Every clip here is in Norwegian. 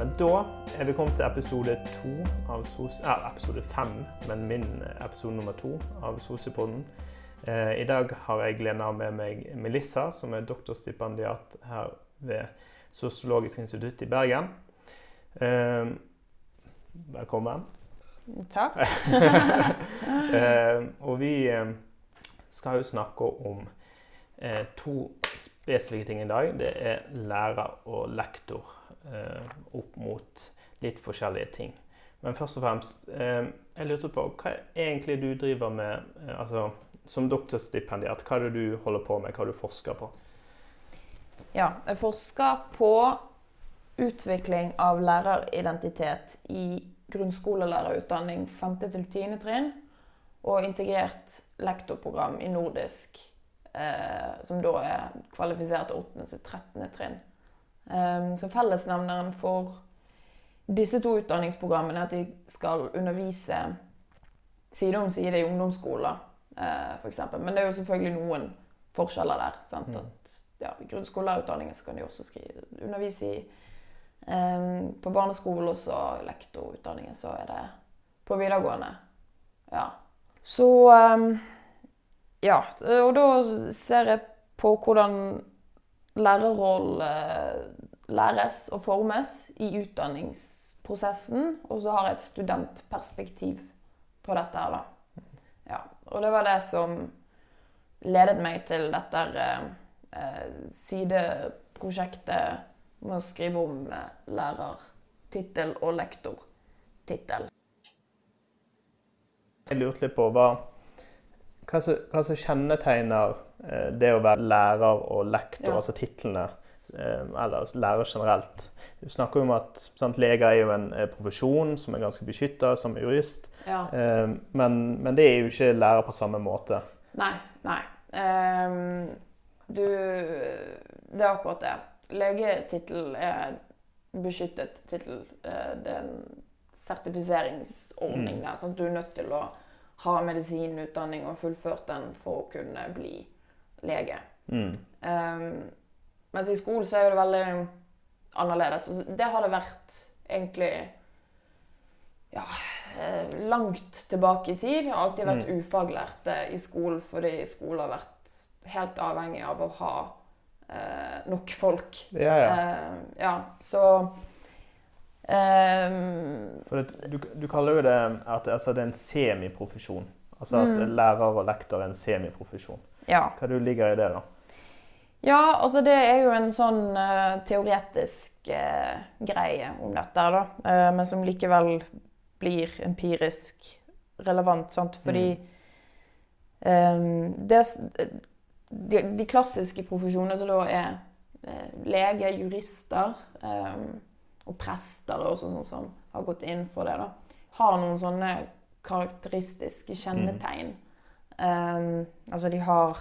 Men da er vi kommet til episode to av SOS... Ja, episode fem, men min episode nummer to av Sosipodden. Eh, I dag har jeg gleden av med meg Melissa, som er doktorstipendiat her ved Sosiologisk institutt i Bergen. Eh, velkommen. Takk. Eh, og vi eh, skal jo snakke om eh, to spesifikke ting i dag. Det er lærer og lektor eh, opp mot litt forskjellige ting. Men først og fremst, eh, jeg lurte på hva egentlig du driver med eh, altså, som doktorstipendiat? Hva er det du holder på med, hva du forsker på? Ja, jeg forsker på utvikling av læreridentitet i grunnskolelærerutdanning 5. til 10. trinn og integrert lektorprogram i nordisk, eh, som da er kvalifisert til 8. til 13. trinn. Um, så fellesnevneren for disse to utdanningsprogrammene er at de skal undervise side om side i ungdomsskoler, eh, f.eks. Men det er jo selvfølgelig noen forskjeller der. sant? Mm. At ja, grunnskolelærerutdanningen kan de også skrive, undervise i um, På barneskole og så lektorutdanningen så er det på videregående. Ja. Så um, Ja. Og da ser jeg på hvordan lærerroll eh, læres og formes i utdanningsprosessen. Og så har jeg et studentperspektiv på dette her, da. Ja. Og det var det som ledet meg til dette eh, sideprosjektet med å skrive om eh, lærertittel og lektortittel. Jeg lurte litt på hva, hva, som, hva som kjennetegner eh, det å være lærer og lektor, Ja. altså titlene, eller lærer generelt. Du snakker om at sant, leger er jo en eh, profesjon som er ganske beskytta som jurist, Ja. eh, men, men det er jo ikke lærer på samme måte. Nei, nei. Um, du Det er akkurat det. Legetittel er beskyttet tittel. Eh, det er en sertifiseringsordning Mm. der. at Du er nødt til å ha medisinutdanning og fullført den for å kunne bli lege. Mm. Ehm, mens i skolen så er det veldig annerledes. Det har det vært egentlig ja, eh, langt tilbake i tid. Det har alltid vært Mm. ufaglærte i skolen fordi skolen har vært helt avhengig av å ha eh, nok folk. Ja, ja. Eh, ja, så eh, det, du, du kaller jo det at altså, det er en semiprofesjon. Altså at Mm. lærer og lektor er en semiprofesjon. ja. Hva du ligger i det, da? Ja, altså det er jo en sånn uh, teoretisk uh, greie om dette, da. Uh, men som likevel blir empirisk relevant, sant. Fordi eh, det, de, de klassiske profesjonene som da er lege, jurister um, og prester også, sånn som har gått inn for det, da, har noen sånne karakteristiske kjennetegn. Eh, altså de har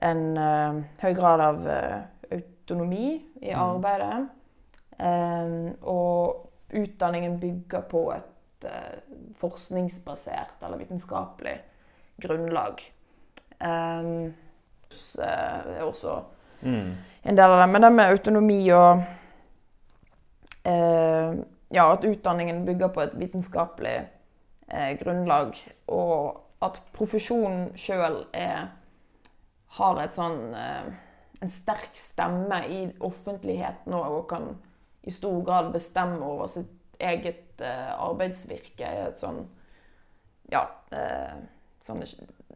en uh, høy grad av uh, autonomi i Mm. arbeidet. Um, og utdanningen bygger på et uh, forskningsbasert eller vitenskapelig grunnlag. Um, så, er også Mm. en del av det. Men det med autonomi og Ja, at utdanningen bygger på et vitenskapelig grunnlag, og at profesjonen sjøl har et sånn eh, En sterk stemme i offentligheten og, og kan i stor grad bestemme over sitt eget eh, arbeidsvirke. sånn Ja. Eh, sånne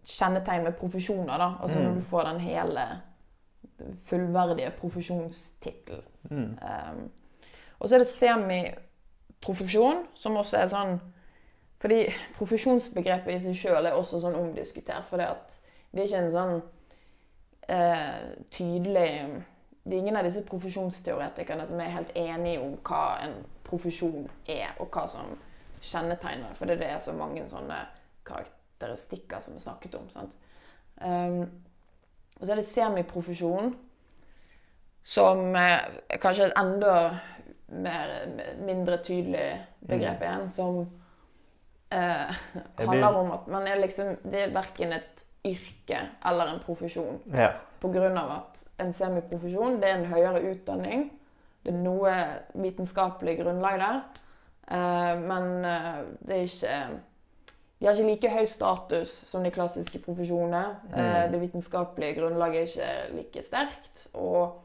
kjennetegn med profesjoner, da. Altså Mm. når du får den hele fullverdige profesjonstittel. Mm. Um, og så er det semiprofesjon, som også er sånn Fordi profesjonsbegrepet i seg sjøl er også sånn omdiskutert. For det, det er ikke en sånn eh, tydelig Det er ingen av disse profesjonsteoretikerne som er helt enige om hva en profesjon er, og hva som kjennetegner. For det er så mange sånne karakteristikker som er snakket om. sant? Um, og så er det semiprofesjon, som er kanskje et enda mer, mindre tydelig begrep igjen, som eh, handler om at man er liksom Det er verken et yrke eller en profesjon. Ja. Av at en semiprofesjon det er en høyere utdanning det er noe vitenskapelig grunnlag der. Eh, men eh, det er ikke De har ikke like høy status som de klassiske profesjonene. Eh, Mm. det vitenskapelige grunnlaget er ikke like sterkt. Og,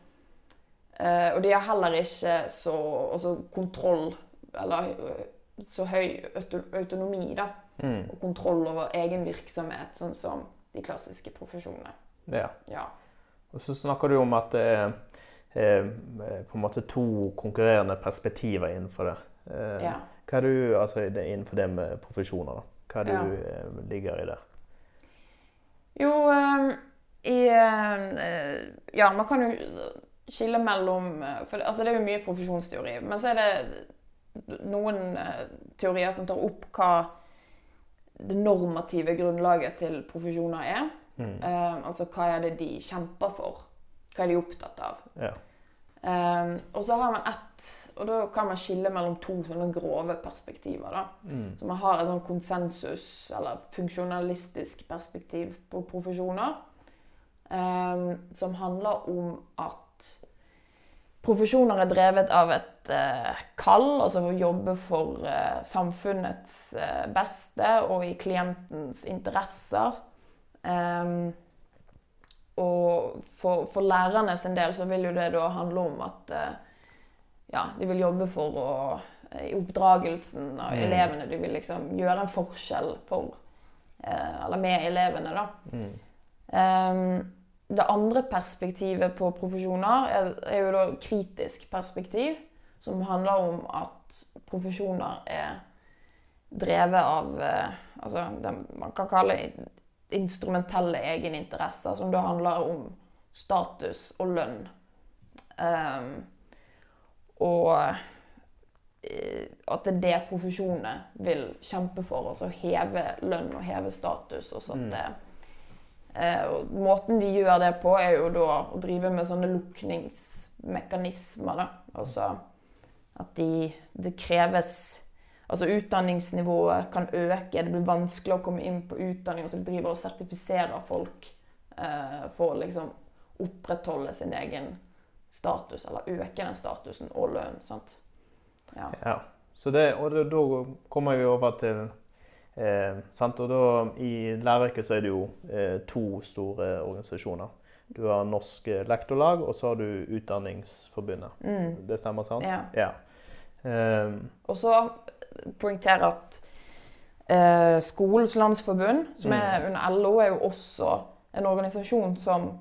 og de har heller ikke så altså kontroll Eller så høy autonomi, da. Mm. Og kontroll over egen virksomhet, sånn som de klassiske profesjonene. Ja. Ja. Og så snakker du om at det er eh, på en måte to konkurrerende perspektiver innenfor det. Eh, ja. Hva er du, altså det innenfor det med profesjoner, da? Hva er det Ja. du eh, ligger i det? Jo, eh, i Ja, man kan jo skille mellom For altså, det er jo mye profesjonsteori. Men så er det noen teorier som tar opp hva det normative grunnlaget til profesjoner er. Mm. Eh, altså hva er det de kjemper for? Hva er de opptatt av? Ja. Eh, og så har man ett Og da kan man skille mellom to sånne grove perspektiver. da. Mm. Så man har et sånn konsensus- eller funksjonalistisk perspektiv på profesjoner. eh, som handler om at profesjoner er drevet av et eh, kall, altså å jobbe for eh, samfunnets eh, beste og i klientens interesser. Um, og for, for lærerne sin del så vil jo det da handle om at eh, ja, de vil jobbe for å i oppdragelsen av Mm. elevene. De vil liksom gjøre en forskjell for eh, Eller med elevene, da. Mm. Ehm, det andre perspektivet på profesjoner er, er jo da kritisk perspektiv, som handler om at profesjoner er drevet av eh, altså det man kan kalle instrumentelle egeninteresser, som da handler om status og lønn. Um, og eh, at det er det profesjonene vil kjempe for, altså heve lønn og heve status. og sånt Mm. Eh, og måten de gjør det på, er jo da å drive med sånne lukningsmekanismer. da. Altså at de, det kreves Altså utdanningsnivået kan øke, det blir vanskelig å komme inn på utdanning. Så de driver og sertifiserer folk eh, for å liksom opprettholde sin egen status, eller øke den statusen og lønn. Ja. Ja. Så det, og det, da kommer vi over til eh, sant? Og da, I læreryrket så er det jo eh, to store organisasjoner. Du har Norsk Lektorlag, og så har du Utdanningsforbundet. Mm. Det stemmer, sant? ja. Ja. Eh, Og så poengtere at eh, Skolens landsforbund, som er under LO, er jo også en organisasjon som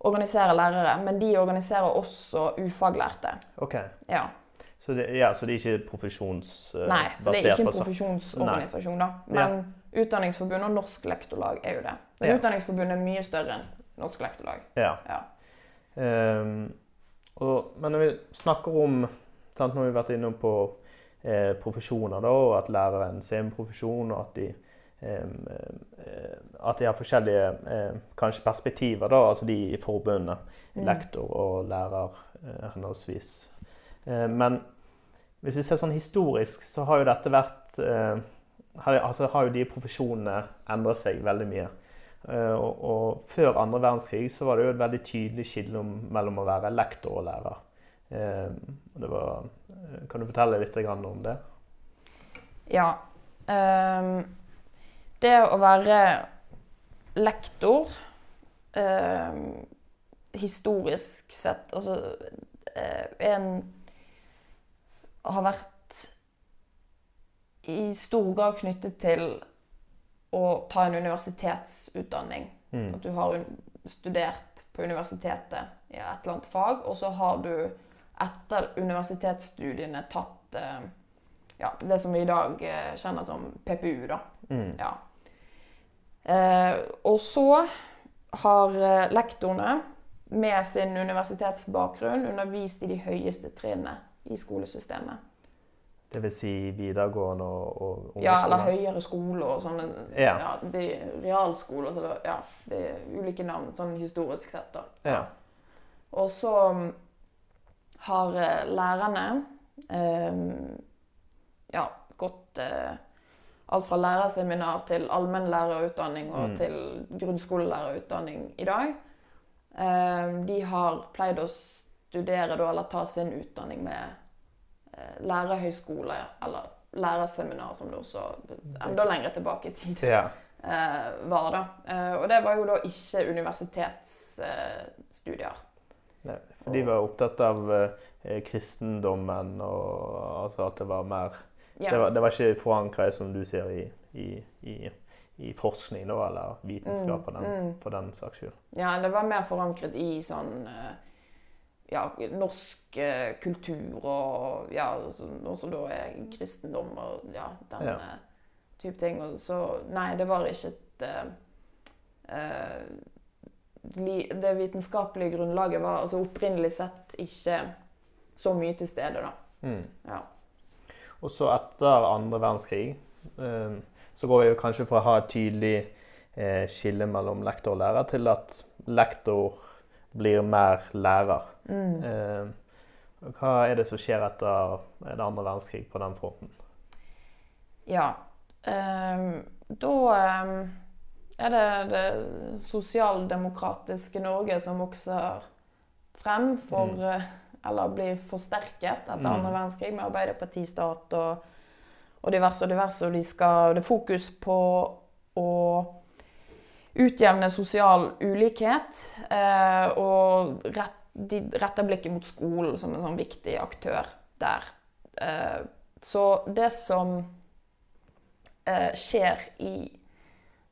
organiserer lærere. Men de organiserer også ufaglærte. OK. Ja. Så det, ja, så det er ikke profesjonsbasert? Nei, så det er ikke en sånn- profesjonsorganisasjon, da. Men Utdanningsforbundet og Norsk Lektorlag er jo det. Men Ja. Utdanningsforbundet er mye større enn Norsk Lektorlag. Ja. Ja. Um, og, men når vi snakker om sant, Nå har vi vært inne på eh, profesjoner, da, og at lærere er en profesjon, og at de, ehm, eh, at de har forskjellige eh, kanskje perspektiver, da, altså de i forbundet. Mm. Lektor og lærer eh, henholdsvis. Eh, men hvis vi ser sånn historisk, så har jo dette vært eh, altså, har jo de profesjonene endret seg veldig mye. Eh, og, og før andre verdenskrig så var det jo et veldig tydelig skille mellom å være lektor og lærer. Eh, var, eh, kan du fortelle litt om det? Ja. ehm, det å være lektor ehm, historisk sett Altså eh, en har vært i stor grad knyttet til å ta en universitetsutdanning. Mm. At du har studert på universitetet i et eller annet fag, og så har du etter universitetsstudiene tatt eh, ja, det som vi i dag eh, kjenner som PPU. da. Mm. Ja. Eh, og så har eh, lektorene med sin universitetsbakgrunn undervist i de høyeste trinnene i skolesystemet. Det vil si videregående og, og Ja, eller høyere skole og sånne Ja. ja, de, realskole. Så det, ja, det er ulike navn, sånn historisk sett. da. Ja. Og så mm, har eh, lærerne eh, ja, gått eh, alt fra lærerseminar til allmennlærerutdanning og Mm. til grunnskolelærerutdanning i dag. Eh, de har pleid å studere da, eller ta sin utdanning med eh, lærerhøyskole eller lærerseminar, som det også enda lenger tilbake i tid Ja. eh, var. da. Eh, og det var jo da ikke universitetsstudier. Nei, for de var opptatt av eh, kristendommen og altså at det var mer Ja. det, var, det var ikke forankra, som du sier, i, i, i, i forskning da, eller vitenskap Mm, den, mm. for den saks skyld. Ja, det var mer forankret i sånn eh, ja, norsk eh, kultur og ja, så- noe som da er kristendom og ja, den Ja. eh, type ting. Og så nei, det var ikke et eh, Det vitenskapelige grunnlaget var altså opprinnelig sett ikke så mye til stede, da. Mm. Ja. Og så etter andre verdenskrig eh, så går vi jo kanskje fra å ha et tydelig eh, skille mellom lektor og lærer, til at lektor blir mer lærer. Mm. Eh, hva er det som skjer etter det andre verdenskrig på den fronten? Ja. ehm, da ehm, er det det sosialdemokratiske Norge som vokser frem for Mm. eh, Eller blir forsterket etter Mm. andre verdenskrig med arbeiderpartistat og, og diverse og diverse. Og de skal, det er fokus på å utjevne sosial ulikhet. Eh, og rett, de retter blikket mot skolen som en sånn viktig aktør der. Eh, så det som eh, skjer i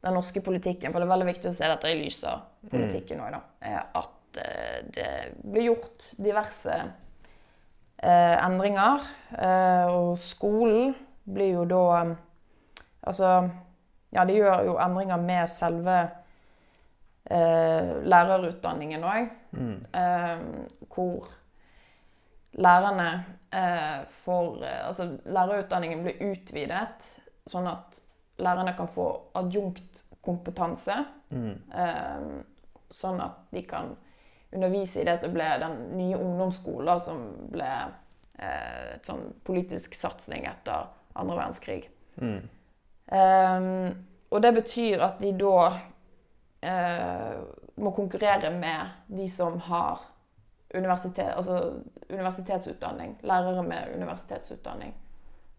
den norske politikken, for det er veldig viktig å se dette i lys av politikken òg, at eh, det blir gjort diverse eh, endringer. Eh, og skolen blir jo da Altså, ja, de gjør jo endringer med selve lærerutdanningen òg. Mm. Eh, hvor lærerne eh, får eh, Altså lærerutdanningen blir utvidet, sånn at lærerne kan få adjunktkompetanse. Mm. Eh, sånn at de kan undervise i det som ble den nye ungdomsskolen, som ble eh, et sånn politisk satsing etter andre verdenskrig. Mm. Um, og det betyr at de da eh, må konkurrere med de som har universitet, altså universitetsutdanning. Lærere med universitetsutdanning.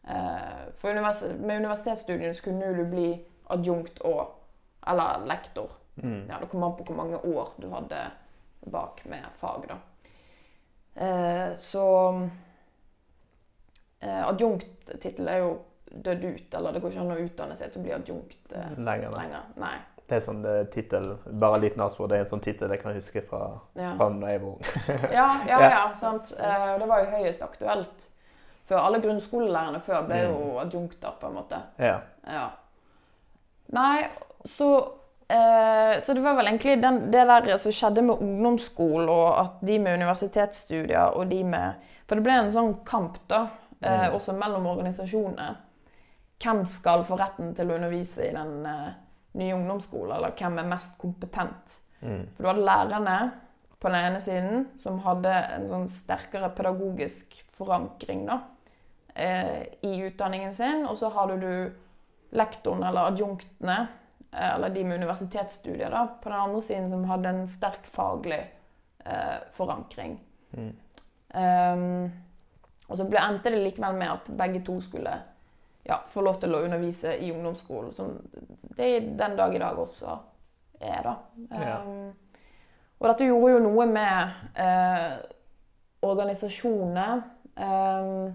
Eh, for univers med universitetsstudiene så kunne du bli adjunkt og eller lektor. Mm. Ja, Det kommer an på hvor mange år du hadde bak med fag. da. Eh, så eh, Adjunktittel er jo dødd ut, eller det går ikke an å utdanne seg til å bli adjunkt eh, Lenger, lenger. Nei. Det er sånn eh, tittel, bare en liten avspor, det er en sånn tittel jeg kan huske fra, Ja. fra da jeg var ung. Ja, ja, Ja. sant. Eh, det var jo høyest aktuelt. For alle grunnskolelærerne før ble jo Mm. adjunkter, på en måte. Ja. Ja. Nei, så eh, Så det var vel egentlig den, det der som skjedde med ungdomsskolen, og at de med universitetsstudier og de med For det ble en sånn kamp, da, eh, Mm. også mellom organisasjonene. Hvem skal få retten til å undervise i den eh, nye ungdomsskole, eller hvem er mest kompetent? Mm. For du hadde lærerne på den ene siden, som hadde en sånn sterkere pedagogisk forankring da, eh, i utdanningen sin. Og så hadde du lektoren eller adjunktene, eh, eller de med universitetsstudier, da, på den andre siden som hadde en sterk faglig eh, forankring. Mm. Um, og så ble, endte det likevel med at begge to skulle ja, få lov til å undervise i ungdomsskolen, som det den dag i dag også er, da. Ja. Um, og dette gjorde jo noe med eh, organisasjonene. Um,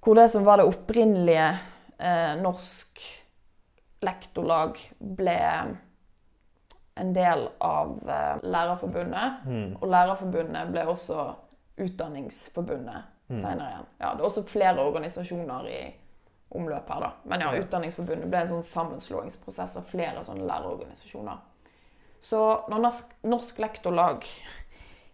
hvor det som var det opprinnelige eh, norsk lektorlag, ble en del av eh, Lærerforbundet. Mm. Og Lærerforbundet ble også Utdanningsforbundet Mm. senere igjen. Ja, det er også flere organisasjoner i omløp her, da. Men ja. Utdanningsforbundet ble en sånn sammenslåingsprosess av flere sånne lærerorganisasjoner. Så når Norsk, norsk Lektorlag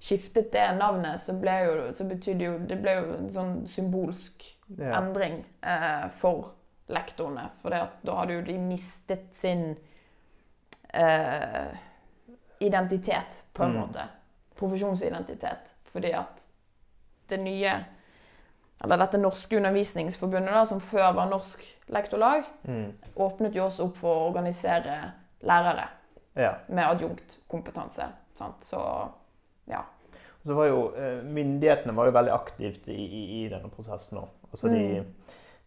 skiftet det navnet, så ble jo, så betydde jo Det ble jo en sånn symbolsk Ja. endring eh, for lektorene. For da hadde jo de mistet sin eh, identitet, på en Mm. måte. Profesjonsidentitet. Fordi at det nye Eller dette norske undervisningsforbundet, da, som før var Norsk Lektorlag, Mm. åpnet jo også opp for å organisere lærere ja. med adjunktkompetanse. Så ja. så var jo eh, Myndighetene var jo veldig aktivt i, i, i denne prosessen òg. Altså de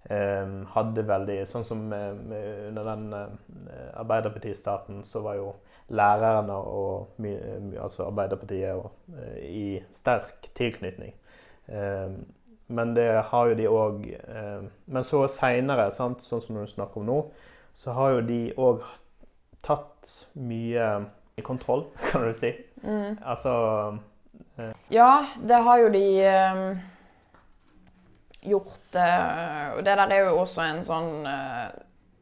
eh, hadde veldig Sånn som eh, under den eh, Arbeiderpartistaten, så var jo lærerne og my, altså Arbeiderpartiet og, eh, i sterk tilknytning. Eh, men det har jo de òg eh, Men så seinere, sånn som du snakker om nå, så har jo de òg tatt mye kontroll, kan du si. Mm. Altså Ja, det har jo de eh, gjort. eh, og det der er jo også en sånn eh,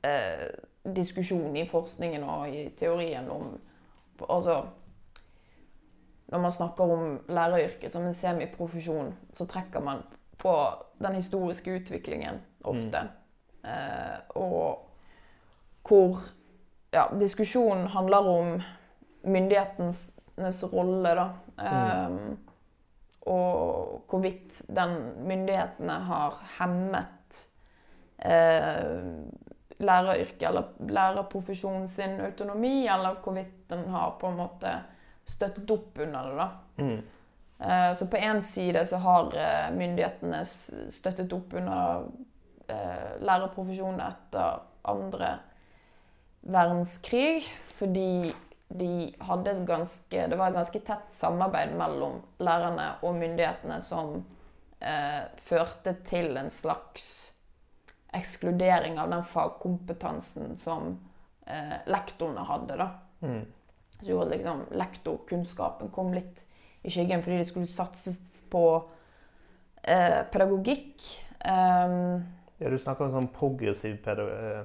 eh, diskusjon i forskningen og i teorien om Altså Når man snakker om læreryrket som en semiprofesjon, så trekker man på den historiske utviklingen ofte. Eh, og hvor ja, diskusjonen handler om myndighetenes rolle, da. Um, og hvorvidt den myndighetene har hemmet eh, læreryrket eller lærerprofesjonen sin autonomi, eller hvorvidt den har på en måte støttet opp under det. da. mm, Eh, Så på én side så har eh, myndighetene støttet opp under eh, lærerprofesjonen etter andre verdenskrig, fordi de hadde et ganske, det var et ganske tett samarbeid mellom lærerne og myndighetene som eh, førte til en slags ekskludering av den fagkompetansen som eh, lektorene hadde. da. mm, Så gjorde liksom lektorkunnskapen kom litt i skyggen fordi det skulle satses på eh, pedagogikk. Um, Ja, du snakker om sånn progressiv pedag eh,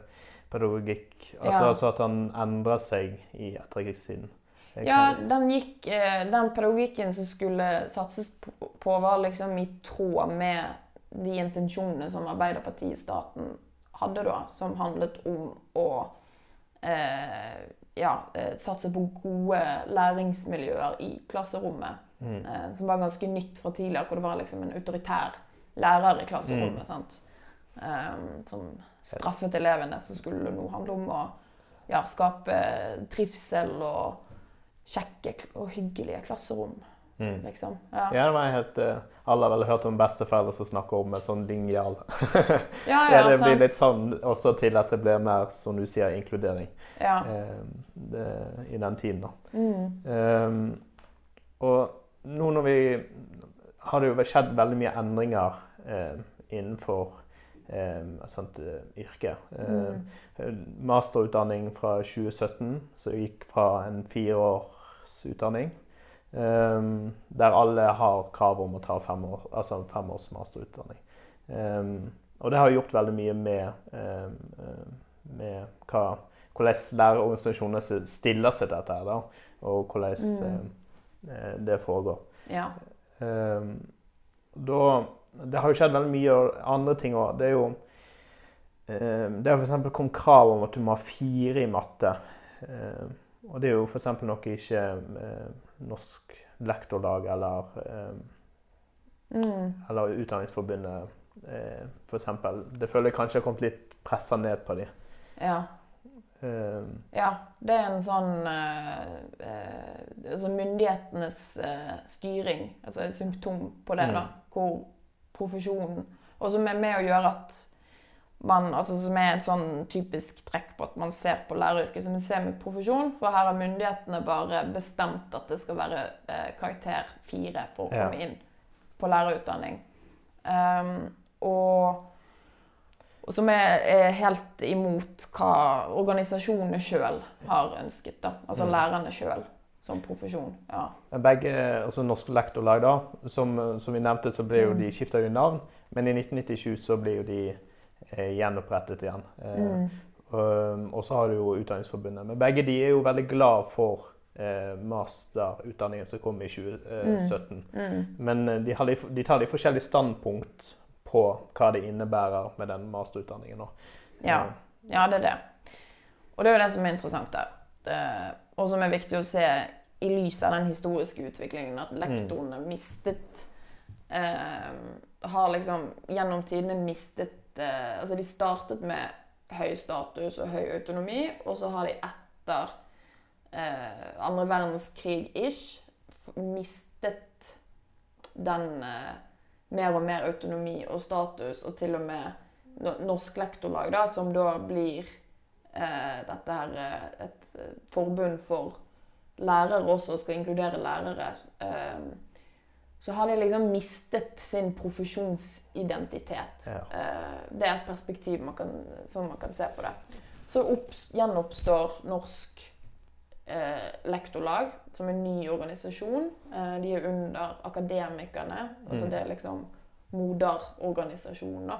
pedagogikk. Altså, Ja. altså at han endrer seg i etterkrigstiden. Jeg ja, kan- den gikk eh, Den pedagogikken som skulle satses på, på, var liksom i tråd med de intensjonene som Arbeiderpartiet i staten hadde da, som handlet om å eh, ja, eh, satse på gode læringsmiljøer i klasserommet. Mm. eh, som var ganske nytt fra tidligere, hvor det var liksom en autoritær lærer i klasserommet. sant? Um, som straffet elevene, så skulle nå handle om å ja, skape trivsel og kjekke og hyggelige klasserom, Mm. liksom. Ja, Ja, det var helt eh, Alle har vel hørt om besteforeldre som snakker om en sånn linjal. ja, Ja, det blir litt sånn også til at det blir mer, som du sier, inkludering Ja. eh, det, i den tiden. da. Mm. Um, og nå når vi har det jo skjedd veldig mye endringer eh, innenfor eh, eh. Mm. Eh, Masterutdanning fra 2017, som gikk fra en fireårsutdanning eh, der alle har krav om å ta fem år, altså femårs masterutdanning. Eh, og det har gjort veldig mye med, eh, med hva, hvordan lærerorganisasjonene stiller seg til dette, da, og hvordan Mm. Eh, det foregår. ja. Ehm, da, det har jo skjedd veldig mye andre ting òg. Det er jo ehm, Det har f.eks. kommet krav om at du må ha fire i matte. Ehm, og det er jo f.eks. noe ikke Norsk Lektorlag eller, Mm. eller Utdanningsforbundet eh, f.eks. Det føler jeg kanskje har kommet litt pressa ned på dem. ja. Ehm, Ja, det er en sånn eh, eh, altså Myndighetenes eh, styring, altså et symptom på det, Mm. da. Hvor profesjonen Og som er med å gjøre at man altså Som er et sånn typisk trekk på at man ser på læreryrket som en semiprofesjon. For her har myndighetene bare bestemt at det skal være eh, karakter fire for å Ja. komme inn på lærerutdanning. Um, og og som er, er helt imot hva organisasjonene sjøl har ønsket. da. Altså Mm. lærerne sjøl som profesjon. Ja. Begge, altså Norske Lektorlag, da, som, som vi nevnte, så ble jo Mm. de skifta jo navn. Men i 1997 så ble jo de eh, gjenopprettet igjen. Eh, Mm. og, og så har du jo Utdanningsforbundet. Men begge de er jo veldig glad for eh, masterutdanningen som kom i 2017. Mm. Men eh, de, har, litt- de tar litt forskjellige standpunkt på hva det innebærer med den masterutdanningen. nå. Ja. Ja, det er det. Og det er jo det som er interessant der. Det, og som er viktig å se i lys av den historiske utviklingen, at lektorene mistet eh, Har liksom gjennom tidene mistet eh, Altså, de startet med høy status og høy autonomi, og så har de etter eh, andre verdenskrig-ish mistet den eh, mer og mer autonomi og status, og til og med Norsk Lektorlag, da, som da blir eh, dette her eh, et eh, forbund for lærere også, skal inkludere lærere. Eh, så har de liksom mistet sin profesjonsidentitet. Ja. Eh, det er et perspektiv man kan, som man kan se på det. Så opp, gjenoppstår Norsk eh, Lektorlag som en ny organisasjon. Eh, de er under Akademikerne. Altså Mm. det er liksom moderorganisasjonen, da.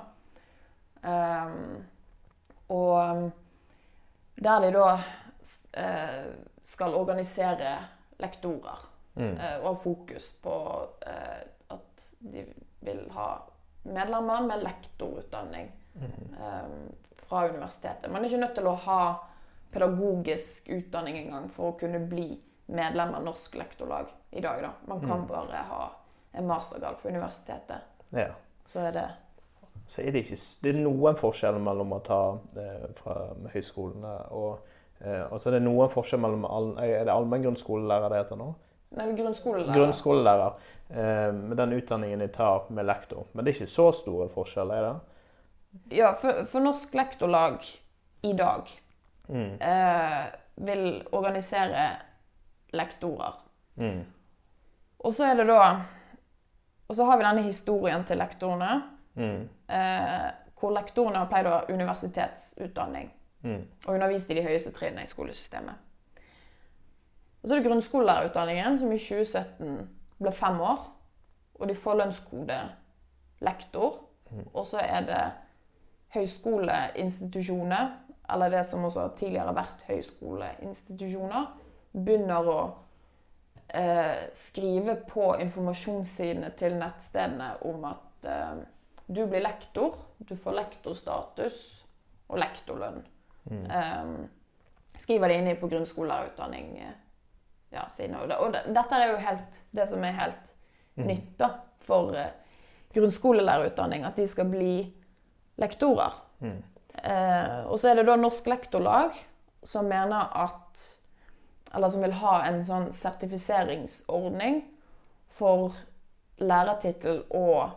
Um, og um, der de da eh, skal organisere lektorer. Mm. Eh, og ha fokus på eh, at de vil ha medlemmer med lektorutdanning mm. eh, fra universitetet. Man er ikke nødt til å ha pedagogisk utdanning engang for å kunne bli medlem av Norsk Lektorlag i dag. Da. Man kan Mm. bare ha en mastergrad fra universitetet. Ja. Så er det Så er det ikke Det er noen forskjeller mellom å ta eh, fra høyskolene og eh, altså det er noen forskjell mellom all, Er det allmenngrunnskolelærer det heter nå? Nei, grunnskolelærer. Grunnskolelærer. Eh, med den utdanningen de tar med lektor. Men det er ikke så store forskjeller, er det? Ja, for, for Norsk Lektorlag i dag Mm. eh, vil organisere lektorer. Mm. Og så er det da Og så har vi denne historien til lektorene. Mm. Eh, hvor lektorene har pleid å ha universitetsutdanning Mm. og undervist i de høyeste trinnene i skolesystemet. Og så er det grunnskolelærerutdanningen, som i 2017 ble fem år. Og de får lønnskode lektor. Mm. Og så er det høyskoleinstitusjoner, eller det som også tidligere har vært høyskoleinstitusjoner, begynner å eh, skrive på informasjonssidene til nettstedene om at eh, du blir lektor, du får lektorstatus og lektorlønn. Mm. Eh, skriver det inne på grunnskolelærerutdanning. eh, Ja, og, det, og det, dette er jo helt, det som er helt Mm. nytt da, for eh, grunnskolelærerutdanning, at de skal bli lektorer. Mm. Eh, og så er det da Norsk Lektorlag som mener at Eller som vil ha en sånn sertifiseringsordning for lærertittel og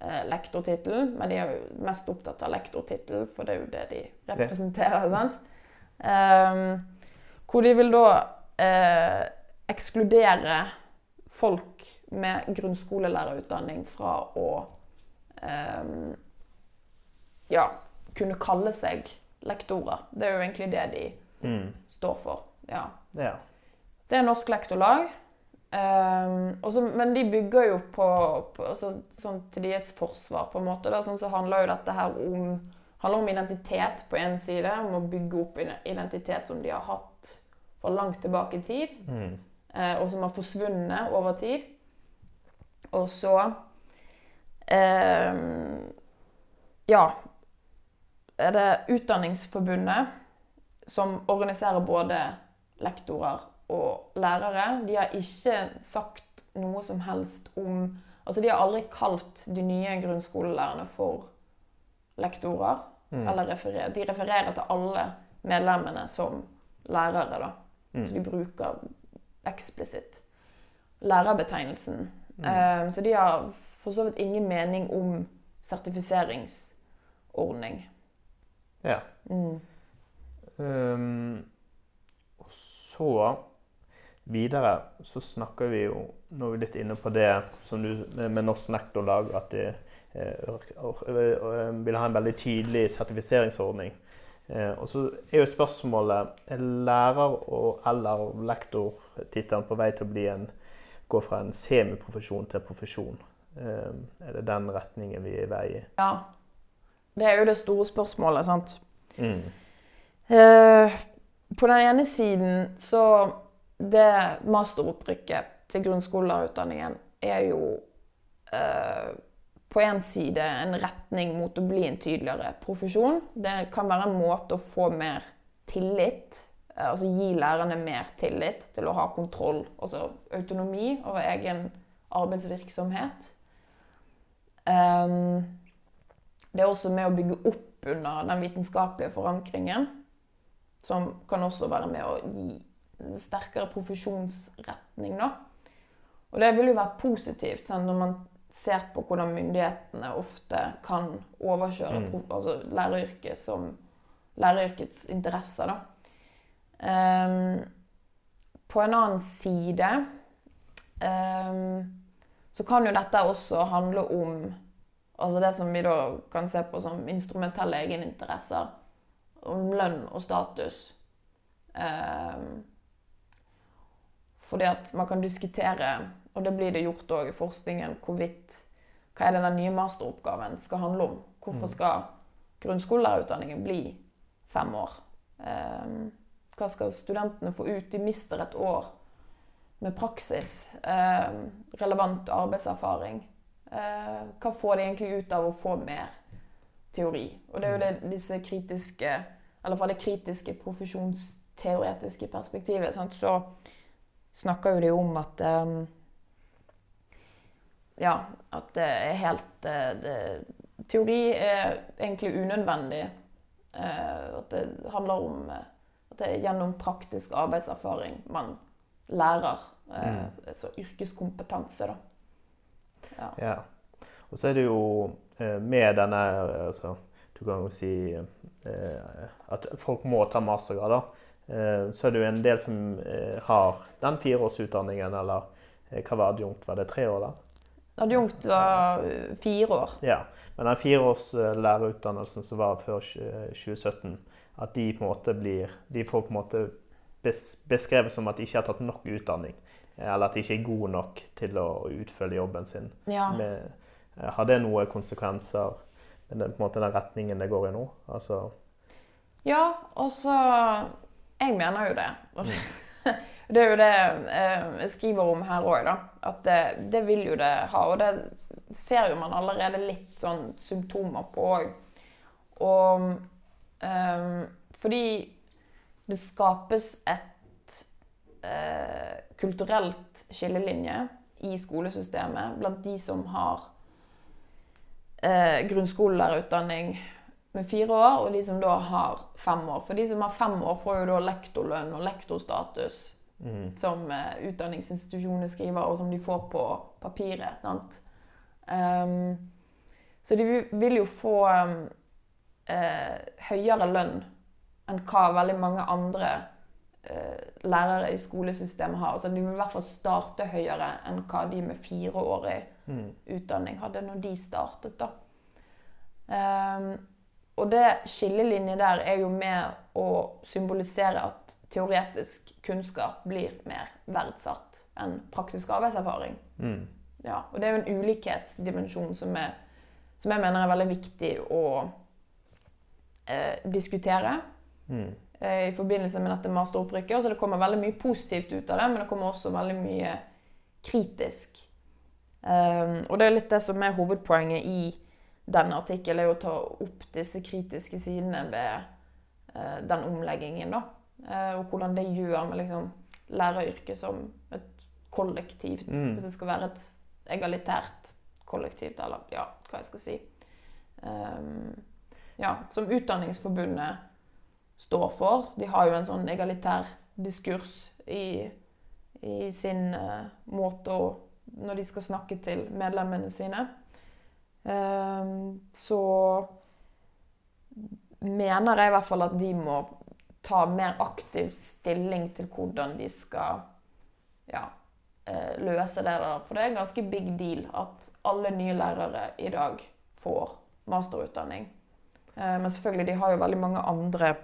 eh, lektortittel. Men de er jo mest opptatt av lektortittel, for det er jo det de representerer. sant? Eh, hvor de vil da eh, ekskludere folk med grunnskolelærerutdanning fra å eh, ja, kunne kalle seg lektorer. Det er jo egentlig det de Mm. står for. Ja. Ja. Det er Norsk Lektorlag. Um, også, men de bygger jo på, på altså, sånn til deres forsvar, på en måte. Da, sånn så handler jo dette her om, om identitet på en side. Om å bygge opp identitet som de har hatt for langt tilbake i tid. Mm. uh, og som har forsvunnet over tid. Og så um, Ja. Er det Utdanningsforbundet som organiserer både lektorer og lærere. De har ikke sagt noe som helst om Altså, de har aldri kalt de nye grunnskolelærerne for lektorer. Mm. Eller referer, de refererer til alle medlemmene som lærere, da. Så de Mm. bruker eksplisitt lærerbetegnelsen. Mm. Um, så de har for så vidt ingen mening om sertifiseringsordning. Ja. Mm. Um, og så videre så snakker vi jo Nå er vi litt inne på det som du, med, Norsk Nektorlag, at de eh, or- or- eh, vil ha en veldig tydelig sertifiseringsordning. Eh, og så er jo spørsmålet er lærer- og eller lektortittelen på vei til å bli en, gå fra en semiprofesjon til profesjon. Eh, er det den retningen vi er i vei i? Ja. Det er jo det store spørsmålet, sant. Mm. Eh, på den ene siden så Det masteropprykket til grunnskolelærerutdanningen er jo eh, på en side en retning mot å bli en tydeligere profesjon. Det kan være en måte å få mer tillit eh, Altså gi lærerne mer tillit til å ha kontroll, altså autonomi over egen arbeidsvirksomhet. Ehm, det er også med å bygge opp under den vitenskapelige forankringen, som kan også være med å gi sterkere profesjonsretning. Da. Og det vil jo være positivt sant? når man ser på hvordan myndighetene ofte kan overkjøre Mm. altså læreryrket som læreryrkets interesser. Da. Um, på en annen side um, så kan jo dette også handle om altså det som vi da kan se på som instrumentelle egeninteresser. Om lønn og status. Ehm, fordi at man kan diskutere, og det blir det gjort òg i forskningen, hvorvidt hva er det den nye masteroppgaven skal handle om. Hvorfor Mm. skal grunnskolelærerutdanningen bli fem år? Ehm, hva skal studentene få ut? De mister et år med praksis. ehm, relevant arbeidserfaring. Eh, hva får de egentlig ut av å få mer teori? Og det er jo det disse kritiske Eller fra det kritiske profesjonsteoretiske perspektivet, sant, så snakker jo de om at um, Ja, at det er helt eh, det, Teori er egentlig unødvendig. Eh, at det handler om eh, at det er gjennom praktisk arbeidserfaring man lærer. Mm. altså yrkeskompetanse, da. Ja. Ja. Og så er det jo eh, med denne altså, Du kan jo si eh, at folk må ta mastergrad. da. Eh, så er det jo en del som har den fireårsutdanningen, eller hva var adjunkt? Var det tre år, da? Adjunkt var fire år. Ja. Men den fireårs eh, som var før 2017, at de på en måte blir De får på en måte beskrevet som at de ikke har tatt nok utdanning. Eller at de ikke er gode nok til å utføre jobben sin. Ja. med, eh, har det noen konsekvenser med den, på en måte, den retningen det går i nå? Altså, Ja, og så Jeg mener jo det. Det er jo det eh, jeg skriver om her òg, da. At det, det vil jo det ha. Og det ser jo man allerede litt sånn symptomer på òg. Og um, fordi det skapes et eh, kulturelt skillelinje i skolesystemet blant de som har eh, grunnskolelærerutdanning med fire år, og de som da har fem år. For de som har fem år, får jo da lektorlønn og lektorstatus mm, som eh, utdanningsinstitusjonene skriver, og som de får på papiret. sant? Um, så de vil- jo få um, eh, høyere lønn enn hva veldig mange andre lærere i skolesystemet har. Altså de må i hvert fall starte høyere enn hva de med fireårig mm, utdanning hadde når de startet. da. Um, og det skillelinjet der er jo med å symbolisere at teoretisk kunnskap blir mer verdsatt enn praktisk arbeidserfaring. mm, Ja, og det er jo en ulikhetsdimensjon som, er, som jeg mener er veldig viktig å eh, diskutere mm, eh, i forbindelse med dette masteropprykket. Så det kommer veldig mye positivt ut av det, men det kommer også veldig mye kritisk. Um, og det er litt det som er hovedpoenget i denne artikkelen, er å ta opp disse kritiske sidene ved uh, den omleggingen. da. Uh, og hvordan det gjør med liksom, læreryrket som et kollektivt, Mm. hvis det skal være et egalitært kollektivt, eller ja, hva jeg skal si. Um, ja, som Utdanningsforbundet står for. De har jo en sånn egalitær diskurs i, i sin uh, måte å Når de skal snakke til medlemmene sine. Um, så mener jeg i hvert fall at de må ta mer aktiv stilling til hvordan de skal ja, eh, løse det der. For det er en ganske big deal at alle nye lærere i dag får masterutdanning. Eh, Men selvfølgelig, de har jo veldig mange andre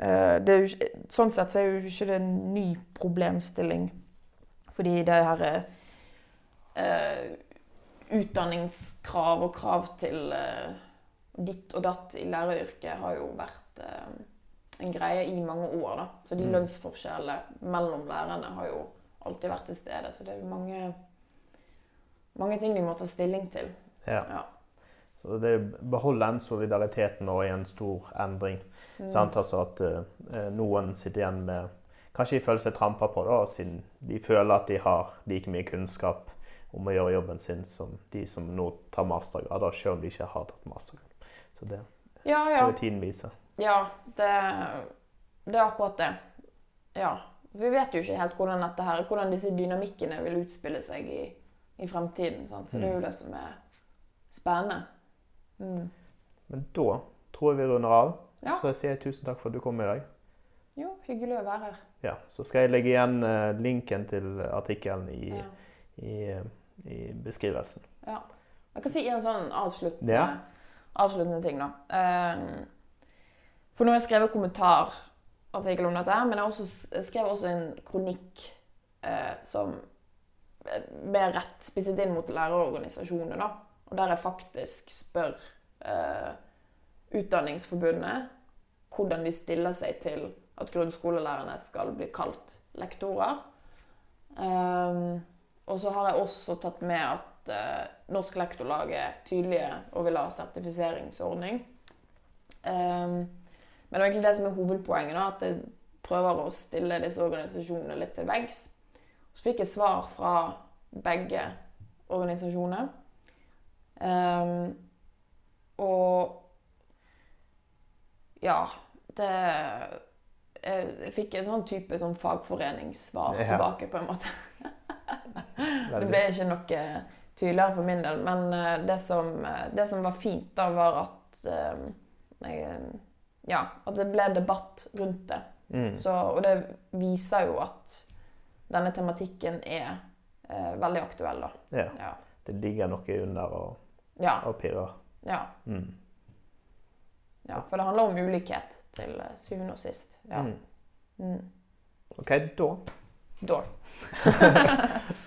jo, Sånn sett så er jo ikke det en ny problemstilling. Fordi det her er uh, utdanningskrav og krav til uh, ditt og datt i læreryrket har jo vært uh, en greie i mange år. da. Så de Mm. lønnsforskjellene mellom lærerne har jo alltid vært til stede. Så det er jo mange, mange ting de må ta stilling til. ja. Ja. Så det beholder beholde den solidariteten og i en stor endring. Mm. Sant? Altså at uh, noen sitter igjen med Kanskje de føler seg trampa på, da, siden de føler at de har like mye kunnskap om å gjøre jobben sin som de som nå tar mastergrad, selv om de ikke har tatt mastergrad. Så det Ja, ja. ja. jo tiden vise. Ja, det, det er akkurat det. Ja. Vi vet jo ikke helt hvordan, her, hvordan disse dynamikkene vil utspille seg i, i fremtiden. Sant? Så det er jo det som er spennende. Mm. Men da tror jeg vi runder av. Ja. Så jeg sier tusen takk for at du kom i dag. Jo, hyggelig å være her. Ja, Så skal jeg legge igjen uh, linken til artikkelen i, Ja. i, uh, i beskrivelsen. Ja. Jeg kan si en sånn avsluttende, Ja. avsluttende ting, da. Eh, for nå har jeg skrevet kommentarartikkel om dette, men jeg, har også, s- skrev også en kronikk uh, som er mer rett spisset inn mot lærerorganisasjonene, da. Og der jeg faktisk spør eh, Utdanningsforbundet hvordan de stiller seg til at grunnskolelærerne skal bli kalt lektorer. Um, og så har jeg også tatt med at eh, Norsk Lektorlag er tydelige og vil ha sertifiseringsordning. Um, men det er egentlig det som er hovedpoenget, da, at jeg prøver å stille disse organisasjonene litt til veggs. Så fikk jeg svar fra begge organisasjoner. Um, og ja, det jeg, fikk en sånn type sånn fagforeningssvar Ja. tilbake, på en måte. Det ble ikke noe tydeligere for min del. Men eh, det som, eh, det som var fint, da, var at eh, jeg, Ja, at det ble debatt rundt det. Mm. Så, og det viser jo at denne tematikken er uh, veldig aktuell, da. Ja. Ja. Det ligger noe under og, Ja, og pirrer. ja, Mm. ja. For det handler om ulikhet til eh, syvende og sist. Ja. Mm. Mm. OK, da Da.